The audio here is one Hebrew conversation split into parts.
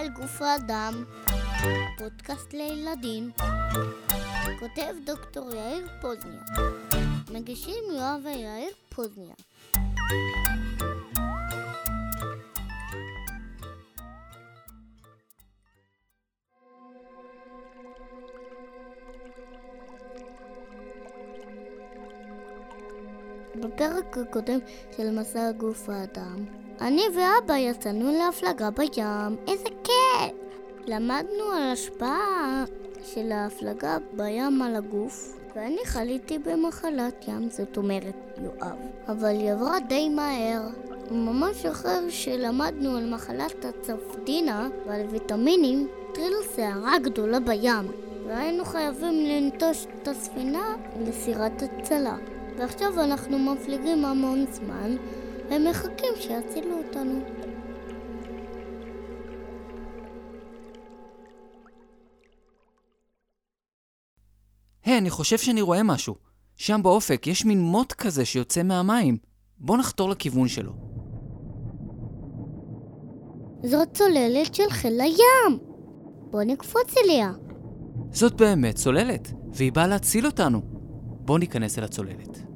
אל גוף האדם, פודקאסט לילדים, כותב דוקטור יאיר פוזניה, מגישים יואב ויאיר פוזניה. בפרק הקודם של מסע הגוף האדם, אני ואבא יצאנו להפלגה בים, איזה כיף! למדנו על השפעה של ההפלגה בים על הגוף, ואני חליתי במחלת ים, זאת אומרת יואב. אבל היא עברה די מהר. ממש אחרי שלמדנו על מחלת הצפדינה ועל ויטמינים, התחילה סערה גדולה בים, והיינו חייבים לנטוש את הספינה לסירת הצלה. ועכשיו אנחנו מפליגים המון זמן, ומחכים שיצילו אותנו. היי, אני חושב שאני רואה משהו. שם באופק יש מין מוט כזה שיוצא מהמים. בוא נחתור לכיוון שלו. זאת צוללת של חיל הים! בוא נקפוץ אליה. זאת באמת צוללת, והיא באה להציל אותנו. בוא ניכנס אל הצוללת.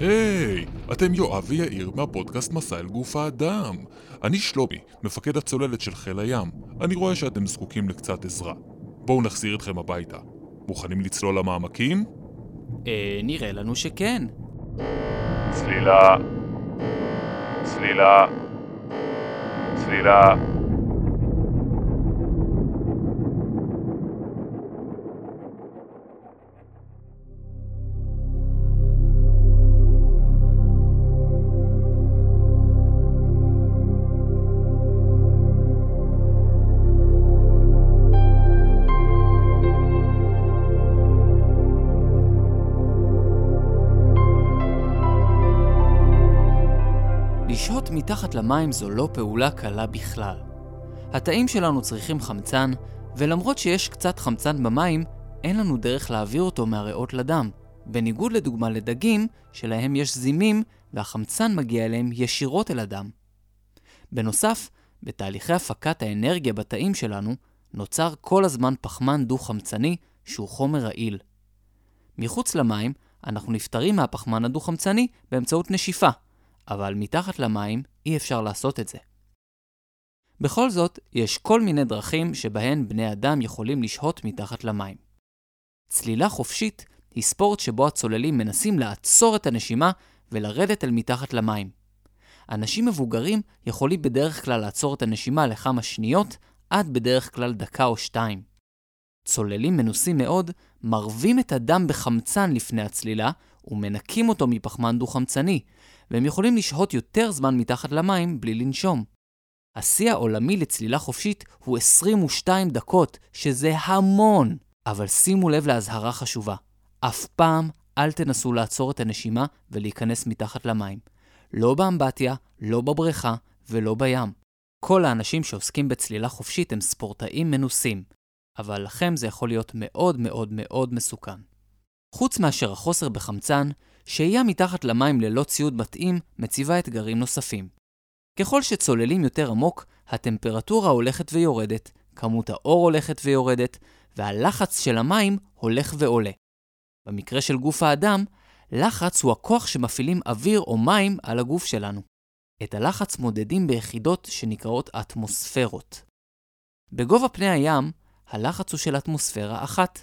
היי, אתם יואב ויאיר מהפודקאסט מסע אל גוף האדם. אני שלומי, מפקד הצוללת של חיל הים. אני רואה שאתם זקוקים לקצת עזרה. בואו נחזיר אתכם הביתה. מוכנים לצלול למעמקים? אה, נראה לנו שכן. צלילה. צלילה. צלילה. מתחת למים זו לא פעולה קלה בכלל. התאים שלנו צריכים חמצן, ולמרות שיש קצת חמצן במים, אין לנו דרך להעביר אותו מהריאות לדם. בניגוד לדוגמה לדגים, שלהם יש זימים, והחמצן מגיע אליהם ישירות אל הדם. בנוסף, בתהליכי הפקת האנרגיה בתאים שלנו, נוצר כל הזמן פחמן דו-חמצני, שהוא חומר רעיל. מחוץ למים, אנחנו נפטרים מהפחמן הדו-חמצני באמצעות נשיפה, אבל מתחת למים אי אפשר לעשות את זה. בכל זאת, יש כל מיני דרכים שבהן בני אדם יכולים לשהות מתחת למים. צלילה חופשית היא ספורט שבו הצוללים מנסים לעצור את הנשימה ולרדת אל מתחת למים. אנשים מבוגרים יכולים בדרך כלל לעצור את הנשימה לכמה שניות, עד בדרך כלל דקה או שתיים. צוללים מנוסים מאוד מרבים את הדם בחמצן לפני הצלילה ומנקים אותו מפחמן דו-חמצני, והם יכולים לשהות יותר זמן מתחת למים בלי לנשום. השיא העולמי לצלילה חופשית הוא 22 דקות, שזה המון. אבל שימו לב לאזהרה חשובה. אף פעם אל תנסו לעצור את הנשימה ולהיכנס מתחת למים. לא באמבטיה, לא בבריכה ולא בים. כל האנשים שעוסקים בצלילה חופשית הם ספורטאים מנוסים, אבל לכם זה יכול להיות מאוד מאוד מאוד מסוכן. חוץ מאשר החוסר בחמצן, שהייה מתחת למים ללא ציוד מתאים מציבה אתגרים נוספים. ככל שצוללים יותר עמוק, הטמפרטורה הולכת ויורדת, כמות האור הולכת ויורדת, והלחץ של המים הולך ועולה. במקרה של גוף האדם, לחץ הוא הכוח שמפעילים אוויר או מים על הגוף שלנו. את הלחץ מודדים ביחידות שנקראות אטמוספרות. בגובה פני הים, הלחץ הוא של אטמוספירה אחת,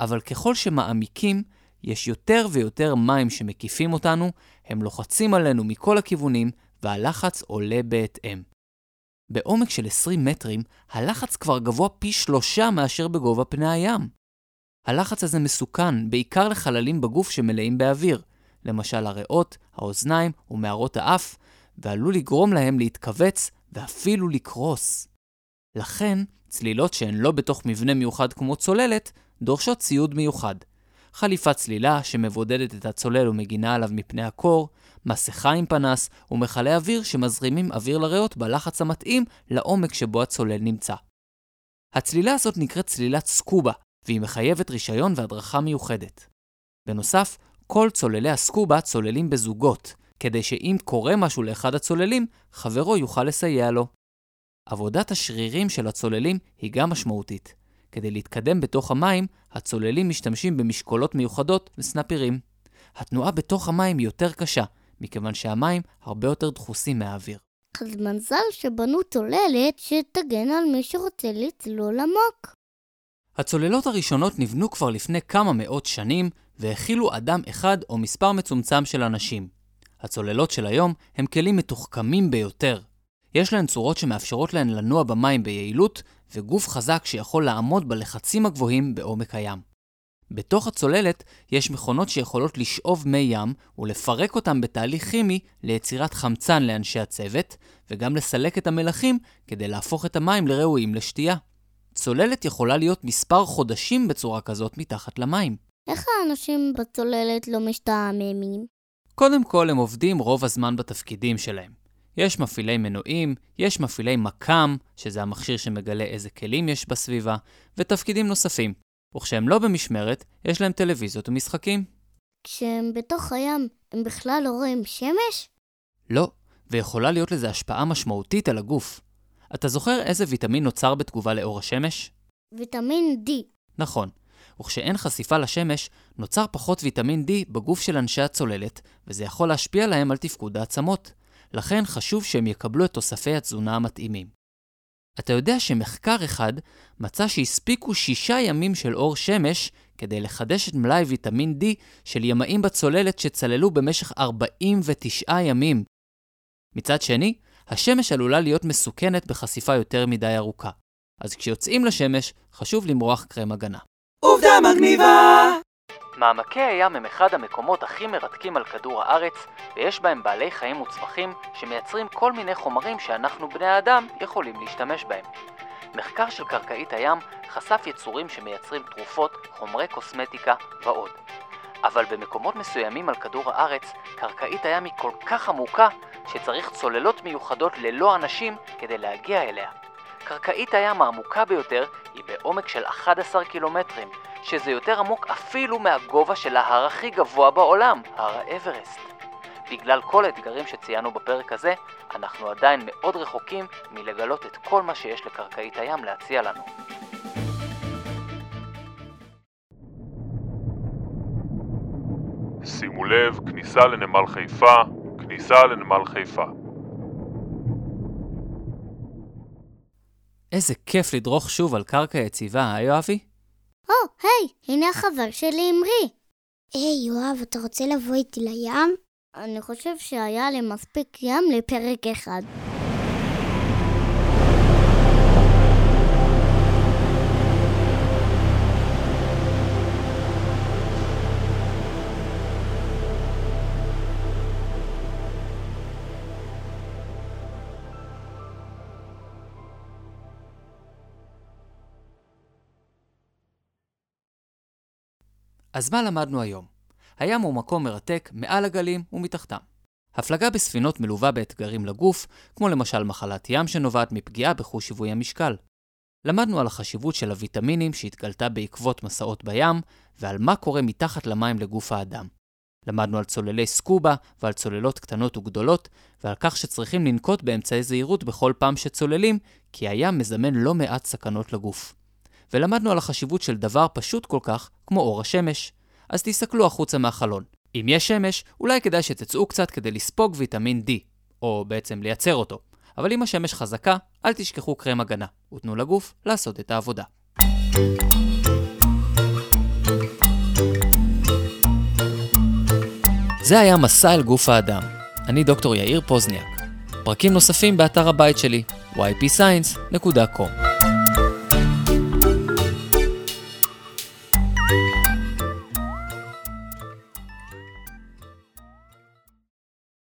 אבל ככל שמעמיקים, יש יותר ויותר מים שמקיפים אותנו, הם לוחצים עלינו מכל הכיוונים, והלחץ עולה בהתאם. בעומק של 20 מטרים, הלחץ כבר גבוה פי שלושה מאשר בגובה פני הים. הלחץ הזה מסוכן, בעיקר לחללים בגוף שמלאים באוויר, למשל הריאות, האוזניים ומערות האף, ועלול לגרום להם להתכווץ ואפילו לקרוס. לכן, צלילות שהן לא בתוך מבנה מיוחד כמו צוללת, דורשות ציוד מיוחד. חליפת צלילה שמבודדת את הצולל ומגינה עליו מפני הקור, מסכה עם פנס ומכלי אוויר שמזרימים אוויר לריאות בלחץ המתאים לעומק שבו הצולל נמצא. הצלילה הזאת נקראת צלילת סקובה, והיא מחייבת רישיון והדרכה מיוחדת. בנוסף, כל צוללי הסקובה צוללים בזוגות, כדי שאם קורה משהו לאחד הצוללים, חברו יוכל לסייע לו. עבודת השרירים של הצוללים היא גם משמעותית. כדי להתקדם בתוך המים, הצוללים משתמשים במשקולות מיוחדות וסנפירים. התנועה בתוך המים היא יותר קשה, מכיוון שהמים הרבה יותר דחוסים מהאוויר. אז מזל שבנו צוללת שתגן על מי שרוצה לצלול עמוק. הצוללות הראשונות נבנו כבר לפני כמה מאות שנים, והכילו אדם אחד או מספר מצומצם של אנשים. הצוללות של היום הם כלים מתוחכמים ביותר. יש להן צורות שמאפשרות להן לנוע במים ביעילות, וגוף חזק שיכול לעמוד בלחצים הגבוהים בעומק הים. בתוך הצוללת יש מכונות שיכולות לשאוב מי ים ולפרק אותם בתהליך כימי ליצירת חמצן לאנשי הצוות, וגם לסלק את המלחים כדי להפוך את המים לראויים לשתייה. צוללת יכולה להיות מספר חודשים בצורה כזאת מתחת למים. איך האנשים בצוללת לא משתעממים? קודם כל, הם עובדים רוב הזמן בתפקידים שלהם. יש מפעילי מנועים, יש מפעילי מקם, שזה המכשיר שמגלה איזה כלים יש בסביבה, ותפקידים נוספים. וכשהם לא במשמרת, יש להם טלוויזיות ומשחקים. כשהם בתוך הים, הם בכלל לא רואים שמש? לא, ויכולה להיות לזה השפעה משמעותית על הגוף. אתה זוכר איזה ויטמין נוצר בתגובה לאור השמש? ויטמין D. נכון. וכשאין חשיפה לשמש, נוצר פחות ויטמין D בגוף של אנשי הצוללת, וזה יכול להשפיע להם על תפקוד העצמות. לכן חשוב שהם יקבלו את תוספי התזונה המתאימים. אתה יודע שמחקר אחד מצא שהספיקו שישה ימים של אור שמש כדי לחדש את מלאי ויטמין D של ימאים בצוללת שצללו במשך 49 ימים. מצד שני, השמש עלולה להיות מסוכנת בחשיפה יותר מדי ארוכה. אז כשיוצאים לשמש, חשוב למרוח קרם הגנה. עובדה מגניבה! מעמקי הים הם אחד המקומות הכי מרתקים על כדור הארץ, ויש בהם בעלי חיים וצמחים שמייצרים כל מיני חומרים שאנחנו בני האדם יכולים להשתמש בהם. מחקר של קרקעית הים חשף יצורים שמייצרים תרופות, חומרי קוסמטיקה ועוד. אבל במקומות מסוימים על כדור הארץ, קרקעית הים היא כל כך עמוקה, שצריך צוללות מיוחדות ללא אנשים כדי להגיע אליה. קרקעית הים העמוקה ביותר היא בעומק של 11 קילומטרים, שזה יותר עמוק אפילו מהגובה של ההר הכי גבוה בעולם, הר האברסט. בגלל כל האתגרים שציינו בפרק הזה, אנחנו עדיין מאוד רחוקים מלגלות את כל מה שיש לקרקעית הים להציע לנו. שימו לב, כניסה לנמל חיפה, כניסה לנמל חיפה. איזה כיף לדרוך שוב על קרקע יציבה, אה יואבי? או, היי, הנה החבר שלי אמרי. היי, יואב, אתה רוצה לבוא איתי לים? אני חושב שהיה לי מספיק ים לפרק אחד. אז מה למדנו היום? הים הוא מקום מרתק מעל הגלים ומתחתם. הפלגה בספינות מלווה באתגרים לגוף, כמו למשל מחלת ים שנובעת מפגיעה בחוש שיווי המשקל. למדנו על החשיבות של הוויטמינים שהתגלתה בעקבות מסעות בים, ועל מה קורה מתחת למים לגוף האדם. למדנו על צוללי סקובה ועל צוללות קטנות וגדולות, ועל כך שצריכים לנקוט באמצעי זהירות בכל פעם שצוללים, כי הים מזמן לא מעט סכנות לגוף. ולמדנו על החשיבות של דבר פשוט כל כך כמו אור השמש. אז תסתכלו החוצה מהחלון. אם יש שמש, אולי כדאי שתצאו קצת כדי לספוג ויטמין D, או בעצם לייצר אותו. אבל אם השמש חזקה, אל תשכחו קרם הגנה, ותנו לגוף לעשות את העבודה. זה היה מסע אל גוף האדם. אני דוקטור יאיר פוזניאק. פרקים נוספים באתר הבית שלי, ypscience.com